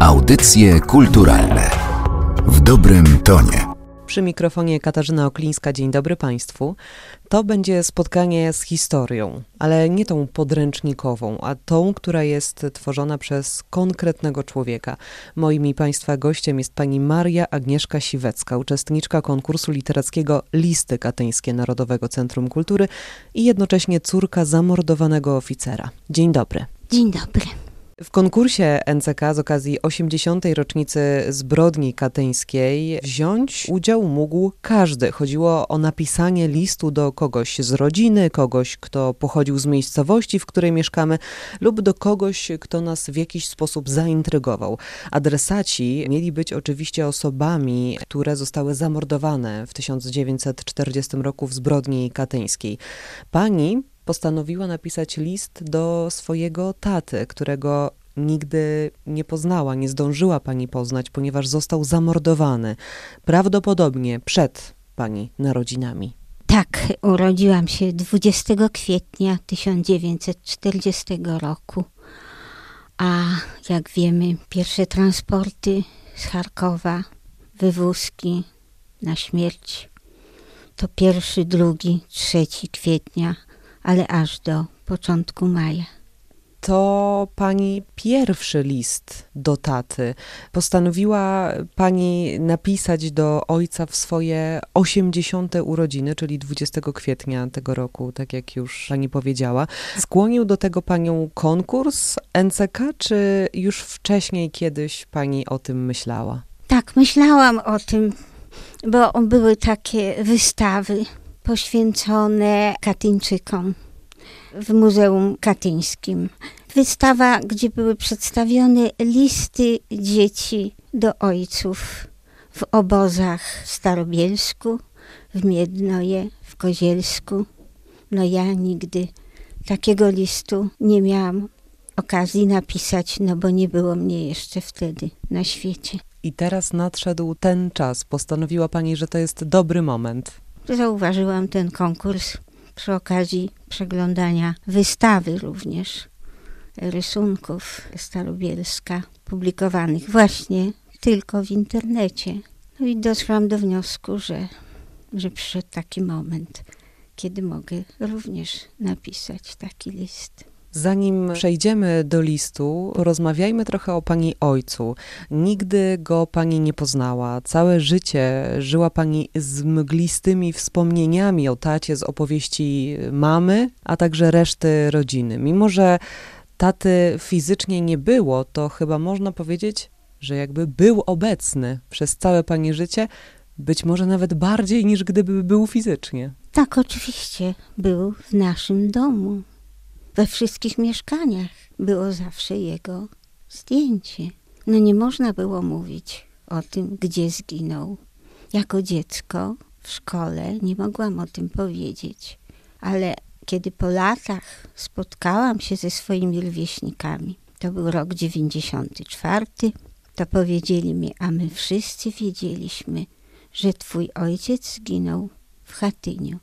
Audycje kulturalne w dobrym tonie. Przy mikrofonie Katarzyna Oklińska. Dzień dobry Państwu. To będzie spotkanie z historią, ale nie tą podręcznikową, a tą, która jest tworzona przez konkretnego człowieka. Moim i Państwa gościem jest pani Maria Agnieszka Siwecka, uczestniczka konkursu literackiego Listy Katyńskie Narodowego Centrum Kultury i jednocześnie córka zamordowanego oficera. Dzień dobry. Dzień dobry. W konkursie NCK z okazji 80. rocznicy zbrodni katyńskiej wziąć udział mógł każdy. Chodziło o napisanie listu do kogoś z rodziny, kogoś, kto pochodził z miejscowości, w której mieszkamy, lub do kogoś, kto nas w jakiś sposób zaintrygował. Adresaci mieli być oczywiście osobami, które zostały zamordowane w 1940 roku w zbrodni katyńskiej. Pani postanowiła napisać list do swojego taty, którego nigdy nie poznała, nie zdążyła pani poznać, ponieważ został zamordowany prawdopodobnie przed pani narodzinami. Tak, urodziłam się 20 kwietnia 1940 roku. A jak wiemy, pierwsze transporty z Charkowa, wywózki na śmierć to pierwszy, drugi, trzeci kwietnia ale aż do początku maja. To pani pierwszy list do taty. Postanowiła pani napisać do ojca w swoje 80. urodziny, czyli 20 kwietnia tego roku, tak jak już pani powiedziała. Skłonił do tego panią konkurs NCK, czy już wcześniej kiedyś pani o tym myślała? Tak, myślałam o tym, bo były takie wystawy poświęcone Katyńczykom w Muzeum Katyńskim. Wystawa, gdzie były przedstawione listy dzieci do ojców w obozach w Starobielsku, w Miednoje, w Kozielsku. No ja nigdy takiego listu nie miałam okazji napisać, no bo nie było mnie jeszcze wtedy na świecie. I teraz nadszedł ten czas. Postanowiła pani, że to jest dobry moment zauważyłam ten konkurs przy okazji przeglądania wystawy również rysunków Starobielska, publikowanych właśnie tylko w internecie. No i doszłam do wniosku, że, że przyszedł taki moment, kiedy mogę również napisać taki list. Zanim przejdziemy do listu, porozmawiajmy trochę o pani ojcu. Nigdy go pani nie poznała. Całe życie żyła pani z mglistymi wspomnieniami o tacie z opowieści mamy, a także reszty rodziny. Mimo, że taty fizycznie nie było, to chyba można powiedzieć, że jakby był obecny przez całe pani życie, być może nawet bardziej niż gdyby był fizycznie. Tak, oczywiście. Był w naszym domu we wszystkich mieszkaniach było zawsze jego zdjęcie. No nie można było mówić o tym, gdzie zginął. Jako dziecko w szkole nie mogłam o tym powiedzieć, ale kiedy po latach spotkałam się ze swoimi rówieśnikami, to był rok 94, to powiedzieli mi, a my wszyscy wiedzieliśmy, że twój ojciec zginął w Chatyniu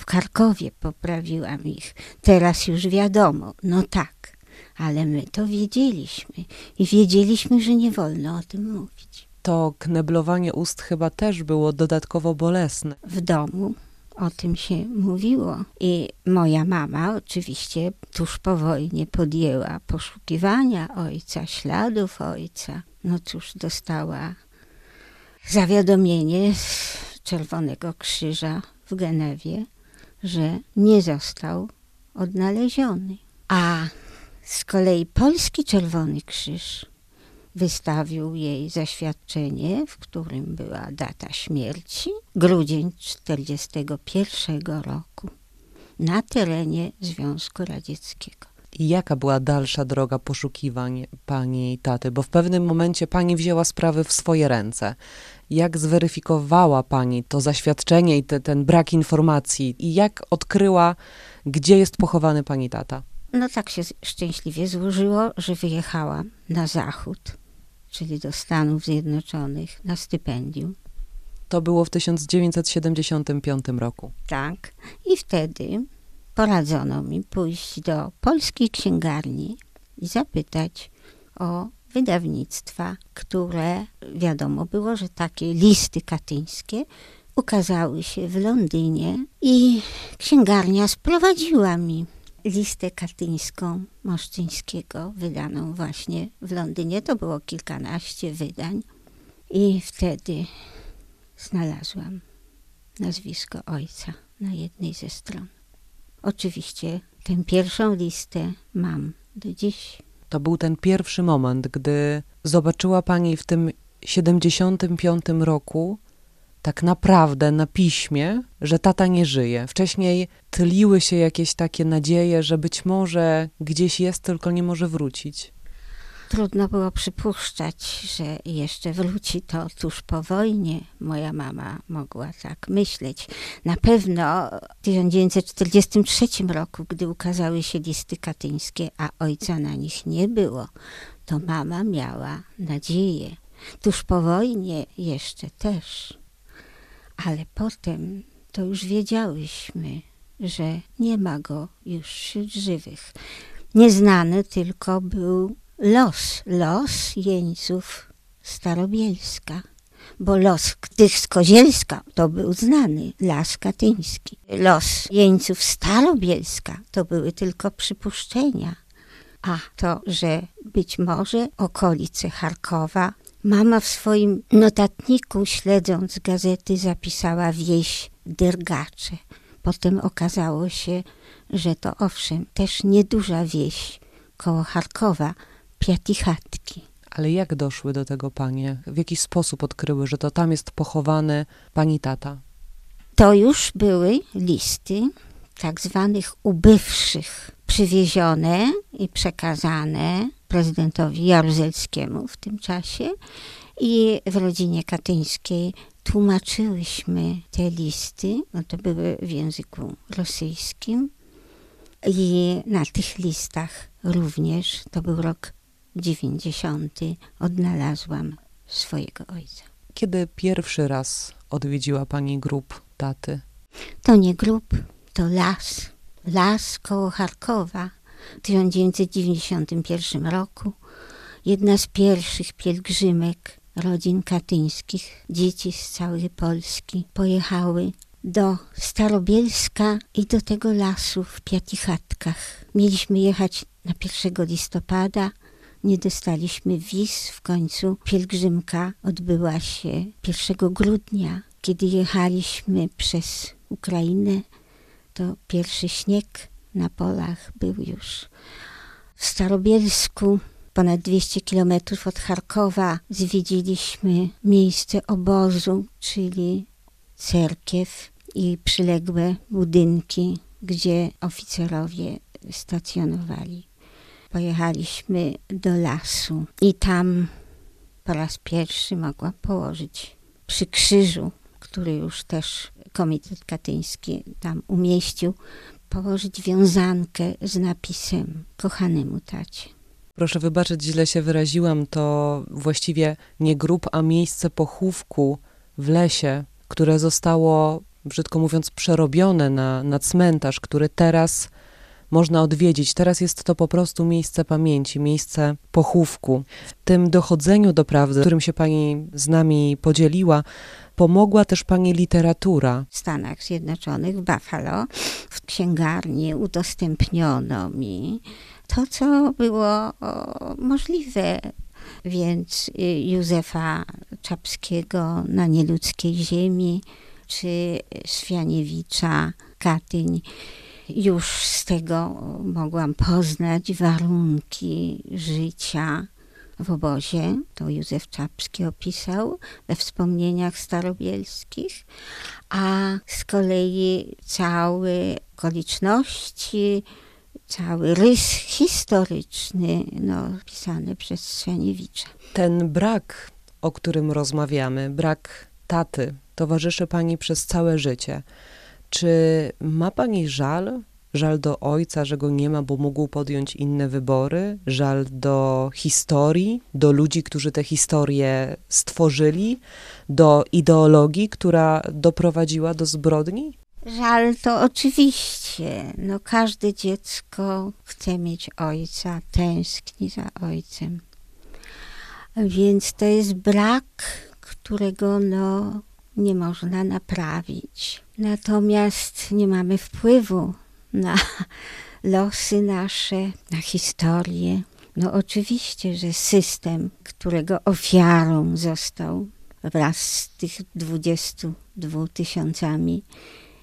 w Karkowie poprawiłam ich. Teraz już wiadomo, no tak, ale my to wiedzieliśmy i wiedzieliśmy, że nie wolno o tym mówić. To kneblowanie ust chyba też było dodatkowo bolesne. W domu o tym się mówiło. I moja mama oczywiście tuż po wojnie podjęła poszukiwania ojca, śladów ojca. No cóż, dostała zawiadomienie z Czerwonego Krzyża w Genewie, że nie został odnaleziony. A z kolei Polski Czerwony Krzyż wystawił jej zaświadczenie, w którym była data śmierci, grudzień 1941 roku, na terenie Związku Radzieckiego. I jaka była dalsza droga poszukiwań pani i taty? Bo w pewnym momencie pani wzięła sprawy w swoje ręce. Jak zweryfikowała pani to zaświadczenie i te, ten brak informacji? I jak odkryła, gdzie jest pochowany pani tata? No tak się szczęśliwie złożyło, że wyjechałam na zachód, czyli do Stanów Zjednoczonych na stypendium. To było w 1975 roku. Tak. I wtedy poradzono mi pójść do polskiej księgarni i zapytać o wydawnictwa, które wiadomo było, że takie listy katyńskie ukazały się w Londynie i księgarnia sprowadziła mi listę katyńską Moszczyńskiego, wydaną właśnie w Londynie. To było kilkanaście wydań. I wtedy znalazłam nazwisko ojca na jednej ze stron. Oczywiście tę pierwszą listę mam do dziś. To był ten pierwszy moment, gdy zobaczyła Pani w tym 75 roku tak naprawdę na piśmie, że tata nie żyje. Wcześniej tliły się jakieś takie nadzieje, że być może gdzieś jest, tylko nie może wrócić. Trudno było przypuszczać, że jeszcze wróci to tuż po wojnie. Moja mama mogła tak myśleć. Na pewno w 1943 roku, gdy ukazały się listy katyńskie, a ojca na nich nie było, to mama miała nadzieję. Tuż po wojnie jeszcze też. Ale potem to już wiedziałyśmy, że nie ma go już wśród żywych. Nieznany tylko był los, los jeńców Starobielska, bo los tych z Kozielska to był znany, las katyński. Los jeńców Starobielska to były tylko przypuszczenia. A to, że być może okolice Charkowa, mama w swoim notatniku, śledząc gazety, zapisała wieś Dergacze. Potem okazało się, że to owszem, też nieduża wieś koło Charkowa, Piatichatki. Ale jak doszły do tego panie? W jaki sposób odkryły, że to tam jest pochowany pani tata? To już były listy tak zwanych ubywszych, przywiezione i przekazane prezydentowi Jaruzelskiemu w tym czasie. I w rodzinie katyńskiej tłumaczyłyśmy te listy, no to były w języku rosyjskim. I na tych listach również, to był rok 90 odnalazłam swojego ojca. Kiedy pierwszy raz odwiedziła pani grób taty? To nie grób, to las. Las koło Charkowa w 1991 roku. Jedna z pierwszych pielgrzymek rodzin katyńskich, dzieci z całej Polski pojechały do Starobielska i do tego lasu w Piatichatkach. Mieliśmy jechać na 1 listopada, nie dostaliśmy wiz. W końcu pielgrzymka odbyła się 1 grudnia. Kiedy jechaliśmy przez Ukrainę, to pierwszy śnieg na polach był już. W Starobielsku, ponad 200 kilometrów od Charkowa, zwiedziliśmy miejsce obozu, czyli cerkiew i przyległe budynki, gdzie oficerowie stacjonowali pojechaliśmy do lasu i tam po raz pierwszy mogłam położyć przy krzyżu, który już też Komitet Katyński tam umieścił, położyć wiązankę z napisem kochanemu tacie. Proszę wybaczyć, źle się wyraziłam, to właściwie nie grób, a miejsce pochówku w lesie, które zostało, brzydko mówiąc, przerobione na, na cmentarz, który teraz można odwiedzić. Teraz jest to po prostu miejsce pamięci, miejsce pochówku. W tym dochodzeniu do prawdy, którym się pani z nami podzieliła, pomogła też pani literatura. W Stanach Zjednoczonych, w Buffalo, w księgarni udostępniono mi to, co było możliwe. Więc y, Józefa Czapskiego na nieludzkiej ziemi, czy Swianiewicza, Katyń już z tego mogłam poznać warunki życia w obozie. To Józef Czapski opisał we wspomnieniach starobielskich, a z kolei całe okoliczności, cały rys historyczny, no, pisany przez Strzeniewicza. Ten brak, o którym rozmawiamy, brak taty, towarzyszy pani przez całe życie. Czy ma pani żal? Żal do ojca, że go nie ma, bo mógł podjąć inne wybory? Żal do historii, do ludzi, którzy te historie stworzyli, do ideologii, która doprowadziła do zbrodni? Żal to oczywiście. No, każde dziecko chce mieć ojca, tęskni za ojcem. Więc to jest brak, którego no, nie można naprawić. Natomiast nie mamy wpływu na losy nasze, na historię. No oczywiście, że system, którego ofiarą został wraz z tych 22 tysiącami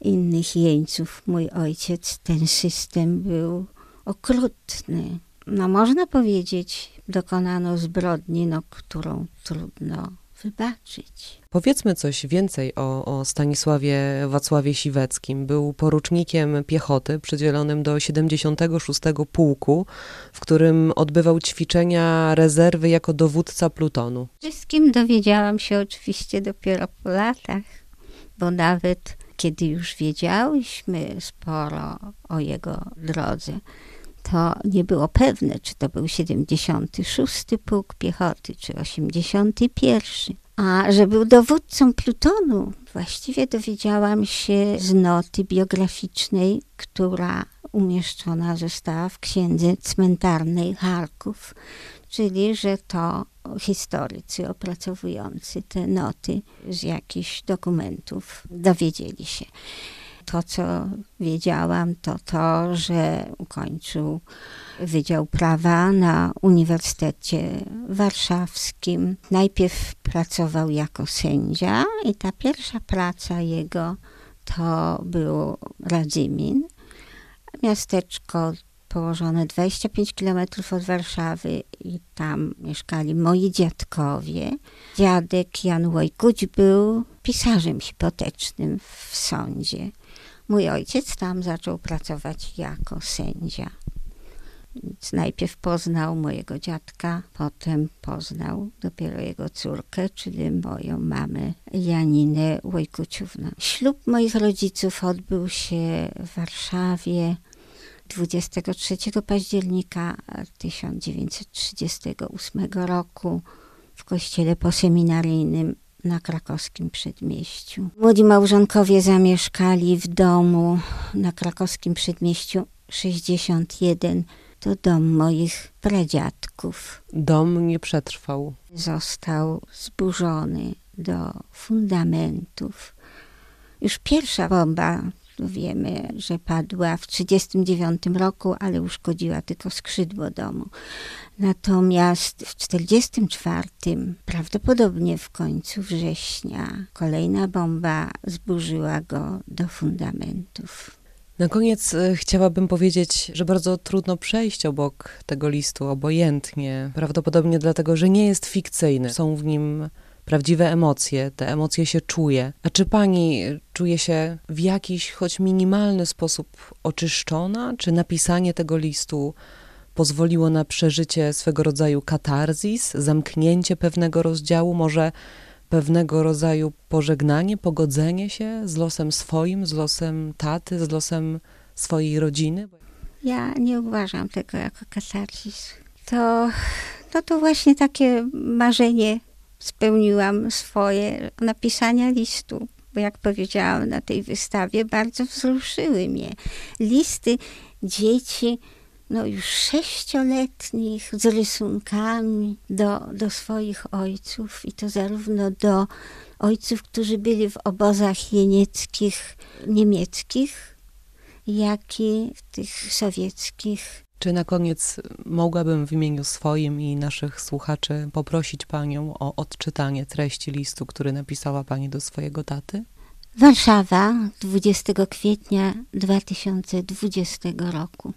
innych jeńców mój ojciec, ten system był okrutny. No można powiedzieć, dokonano zbrodni, no, którą trudno wybaczyć. Powiedzmy coś więcej o, o Stanisławie Wacławie Siweckim. Był porucznikiem piechoty przydzielonym do 76 Pułku, w którym odbywał ćwiczenia rezerwy jako dowódca plutonu. Wszystkim dowiedziałam się oczywiście dopiero po latach, bo nawet kiedy już wiedziałyśmy sporo o jego drodze, to nie było pewne, czy to był 76 Pułk Piechoty, czy 81. A że był dowódcą plutonu, właściwie dowiedziałam się z noty biograficznej, która umieszczona została w księdze cmentarnej Charków, czyli że to historycy opracowujący te noty z jakichś dokumentów dowiedzieli się. To, co wiedziałam, to to, że ukończył Wydział Prawa na Uniwersytecie Warszawskim. Najpierw pracował jako sędzia i ta pierwsza praca jego to był Radzymin, miasteczko położone 25 km od Warszawy i tam mieszkali moi dziadkowie. Dziadek Jan Łojkuć był pisarzem hipotecznym w sądzie. Mój ojciec tam zaczął pracować jako sędzia. Więc najpierw poznał mojego dziadka, potem poznał dopiero jego córkę, czyli moją mamę Janinę Łojkuciówną. Ślub moich rodziców odbył się w Warszawie 23 października 1938 roku w kościele poseminaryjnym na krakowskim przedmieściu. Młodzi małżonkowie zamieszkali w domu na krakowskim przedmieściu 61. To dom moich pradziadków. Dom nie przetrwał. Został zburzony do fundamentów. Już pierwsza bomba wiemy, że padła w 1939 roku, ale uszkodziła tylko skrzydło domu. Natomiast w 1944, prawdopodobnie w końcu września, kolejna bomba zburzyła go do fundamentów. Na koniec e, chciałabym powiedzieć, że bardzo trudno przejść obok tego listu obojętnie. Prawdopodobnie dlatego, że nie jest fikcyjny. Są w nim prawdziwe emocje, te emocje się czuje. A czy pani czuje się w jakiś, choć minimalny sposób oczyszczona? Czy napisanie tego listu pozwoliło na przeżycie swego rodzaju katarzis, zamknięcie pewnego rozdziału, może pewnego rodzaju pożegnanie, pogodzenie się z losem swoim, z losem taty, z losem swojej rodziny? Ja nie uważam tego jako katarzis. To, no to właśnie takie marzenie spełniłam swoje napisania listu. Bo jak powiedziałam na tej wystawie, bardzo wzruszyły mnie listy dzieci, no już sześcioletnich, z rysunkami do, do swoich ojców i to zarówno do ojców, którzy byli w obozach jenieckich, niemieckich, jak i w tych sowieckich. Czy na koniec mogłabym w imieniu swoim i naszych słuchaczy poprosić Panią o odczytanie treści listu, który napisała Pani do swojego taty? Warszawa, 20 kwietnia 2020 roku.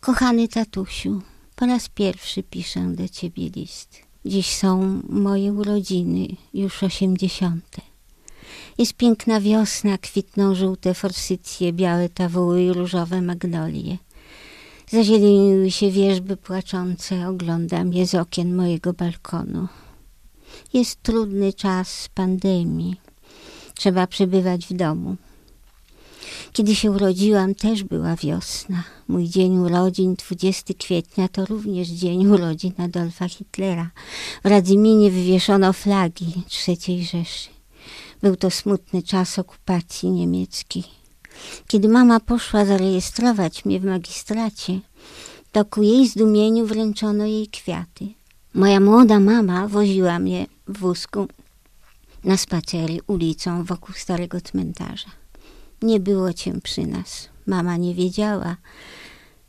Kochany tatusiu, po raz pierwszy piszę do ciebie list. Dziś są moje urodziny, już osiemdziesiąte. Jest piękna wiosna, kwitną żółte forsycje, białe tawuły i różowe magnolie. Zazieleniły się wierzby płaczące, oglądam je z okien mojego balkonu. Jest trudny czas pandemii. Trzeba przebywać w domu. Kiedy się urodziłam, też była wiosna. Mój dzień urodzin, 20 kwietnia, to również dzień urodzin Adolfa Hitlera. W Radzyminie wywieszono flagi III Rzeszy. Był to smutny czas okupacji niemieckiej. Kiedy mama poszła zarejestrować mnie w magistracie, to ku jej zdumieniu wręczono jej kwiaty. Moja młoda mama woziła mnie w wózku na spacery ulicą wokół starego cmentarza. Nie było cię przy nas. Mama nie wiedziała,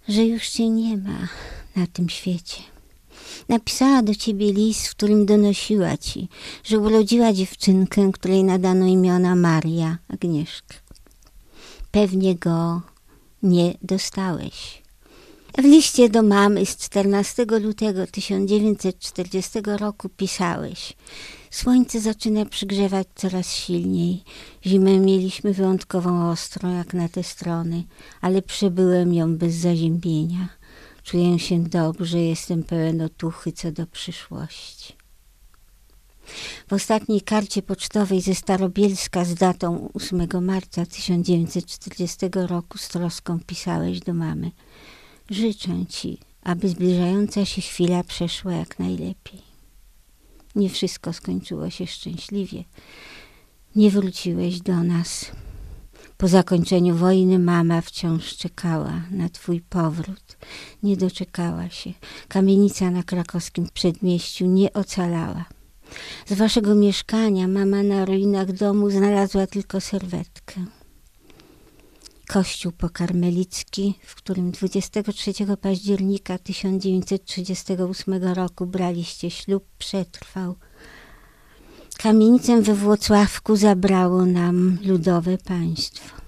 że już cię nie ma na tym świecie. Napisała do ciebie list, w którym donosiła ci, że urodziła dziewczynkę, której nadano imiona Maria Agnieszka. Pewnie go nie dostałeś. W liście do mamy z 14 lutego 1940 roku pisałeś: Słońce zaczyna przygrzewać coraz silniej. Zimę mieliśmy wyjątkową ostrą, jak na te strony, ale przebyłem ją bez zaziębienia. Czuję się dobrze, jestem pełen otuchy co do przyszłości. W ostatniej karcie pocztowej ze Starobielska z datą 8 marca 1940 roku z troską pisałeś do mamy. Życzę ci, aby zbliżająca się chwila przeszła jak najlepiej. Nie wszystko skończyło się szczęśliwie. Nie wróciłeś do nas. Po zakończeniu wojny mama wciąż czekała na twój powrót. Nie doczekała się. Kamienica na krakowskim przedmieściu nie ocalała. Z waszego mieszkania mama na ruinach domu znalazła tylko serwetkę. Kościół pokarmelicki, w którym 23 października 1938 roku braliście ślub, przetrwał. Kamienicę we Włocławku zabrało nam ludowe państwo.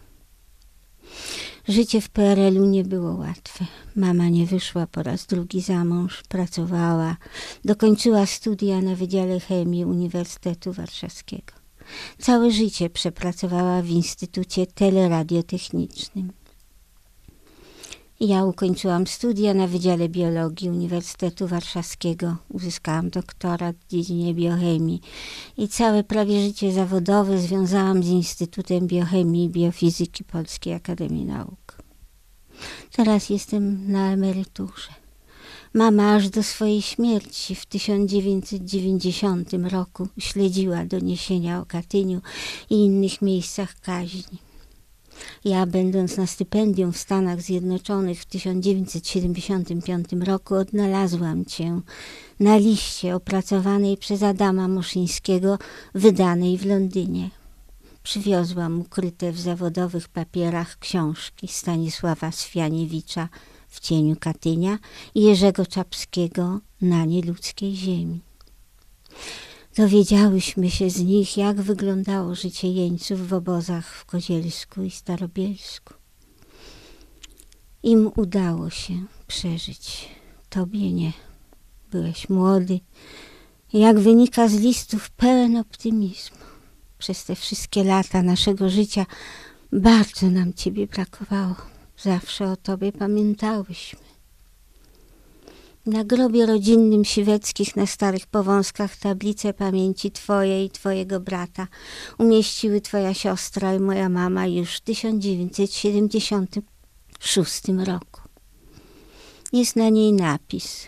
Życie w PRL-u nie było łatwe. Mama nie wyszła po raz drugi za mąż, pracowała, dokończyła studia na Wydziale Chemii Uniwersytetu Warszawskiego. Całe życie przepracowała w Instytucie Teleradiotechnicznym. Ja ukończyłam studia na Wydziale Biologii Uniwersytetu Warszawskiego. Uzyskałam doktorat w dziedzinie biochemii i całe prawie życie zawodowe związałam z Instytutem Biochemii i Biofizyki Polskiej Akademii Nauk. Teraz jestem na emeryturze. Mama aż do swojej śmierci w 1990 roku śledziła doniesienia o Katyniu i innych miejscach kaźni. Ja, będąc na stypendium w Stanach Zjednoczonych w 1975 roku, odnalazłam cię na liście opracowanej przez Adama Muszyńskiego, wydanej w Londynie. Przywiozłam ukryte w zawodowych papierach książki Stanisława Swianiewicza w cieniu Katynia i Jerzego Czapskiego na nieludzkiej ziemi. Dowiedziałyśmy się z nich, jak wyglądało życie jeńców w obozach w Kozielsku i Starobielsku. Im udało się przeżyć, tobie nie. Byłeś młody, jak wynika z listów, pełen optymizmu. Przez te wszystkie lata naszego życia bardzo nam ciebie brakowało. Zawsze o tobie pamiętałyśmy. Na grobie rodzinnym Siweckich na Starych Powązkach tablice pamięci twojej i twojego brata umieściły twoja siostra i moja mama już w 1976 roku. Jest na niej napis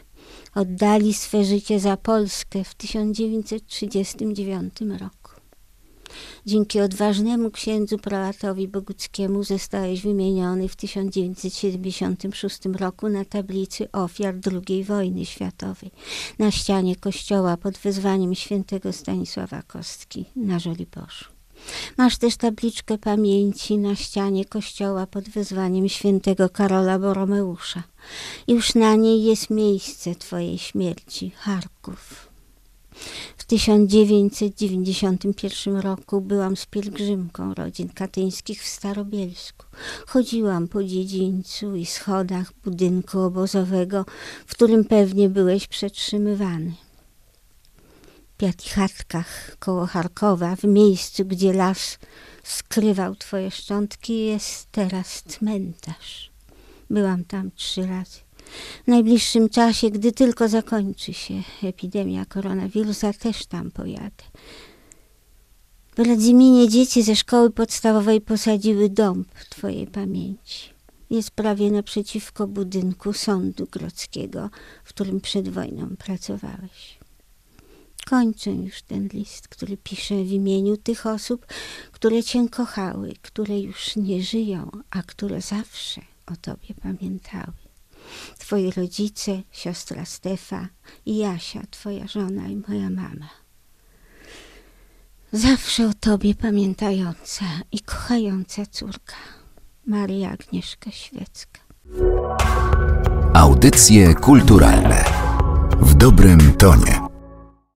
Oddali swe życie za Polskę w 1939 roku. Dzięki odważnemu księdzu prałatowi Boguckiemu zostałeś wymieniony w 1976 roku na tablicy ofiar II wojny światowej na ścianie kościoła pod wezwaniem świętego Stanisława Kostki na Żoliborzu. Masz też tabliczkę pamięci na ścianie kościoła pod wezwaniem świętego Karola Boromeusza. Już na niej jest miejsce Twojej śmierci, Charków. W 1991 roku byłam z pielgrzymką rodzin katyńskich w Starobielsku. Chodziłam po dziedzińcu i schodach budynku obozowego, w którym pewnie byłeś przetrzymywany. W Piatichatkach koło Charkowa, w miejscu, gdzie las skrywał twoje szczątki, jest teraz cmentarz. Byłam tam trzy razy. W najbliższym czasie, gdy tylko zakończy się epidemia koronawirusa, też tam pojadę. W Radziminie dzieci ze szkoły podstawowej posadziły dąb Twojej pamięci. Jest prawie naprzeciwko budynku sądu grodzkiego, w którym przed wojną pracowałeś. Kończę już ten list, który piszę w imieniu tych osób, które Cię kochały, które już nie żyją, a które zawsze o Tobie pamiętały. Twoi rodzice, siostra Stefa i Jasia, twoja żona i moja mama. Zawsze o tobie pamiętająca i kochająca córka, Maria Agnieszka Świecka. Audycje kulturalne w dobrym tonie.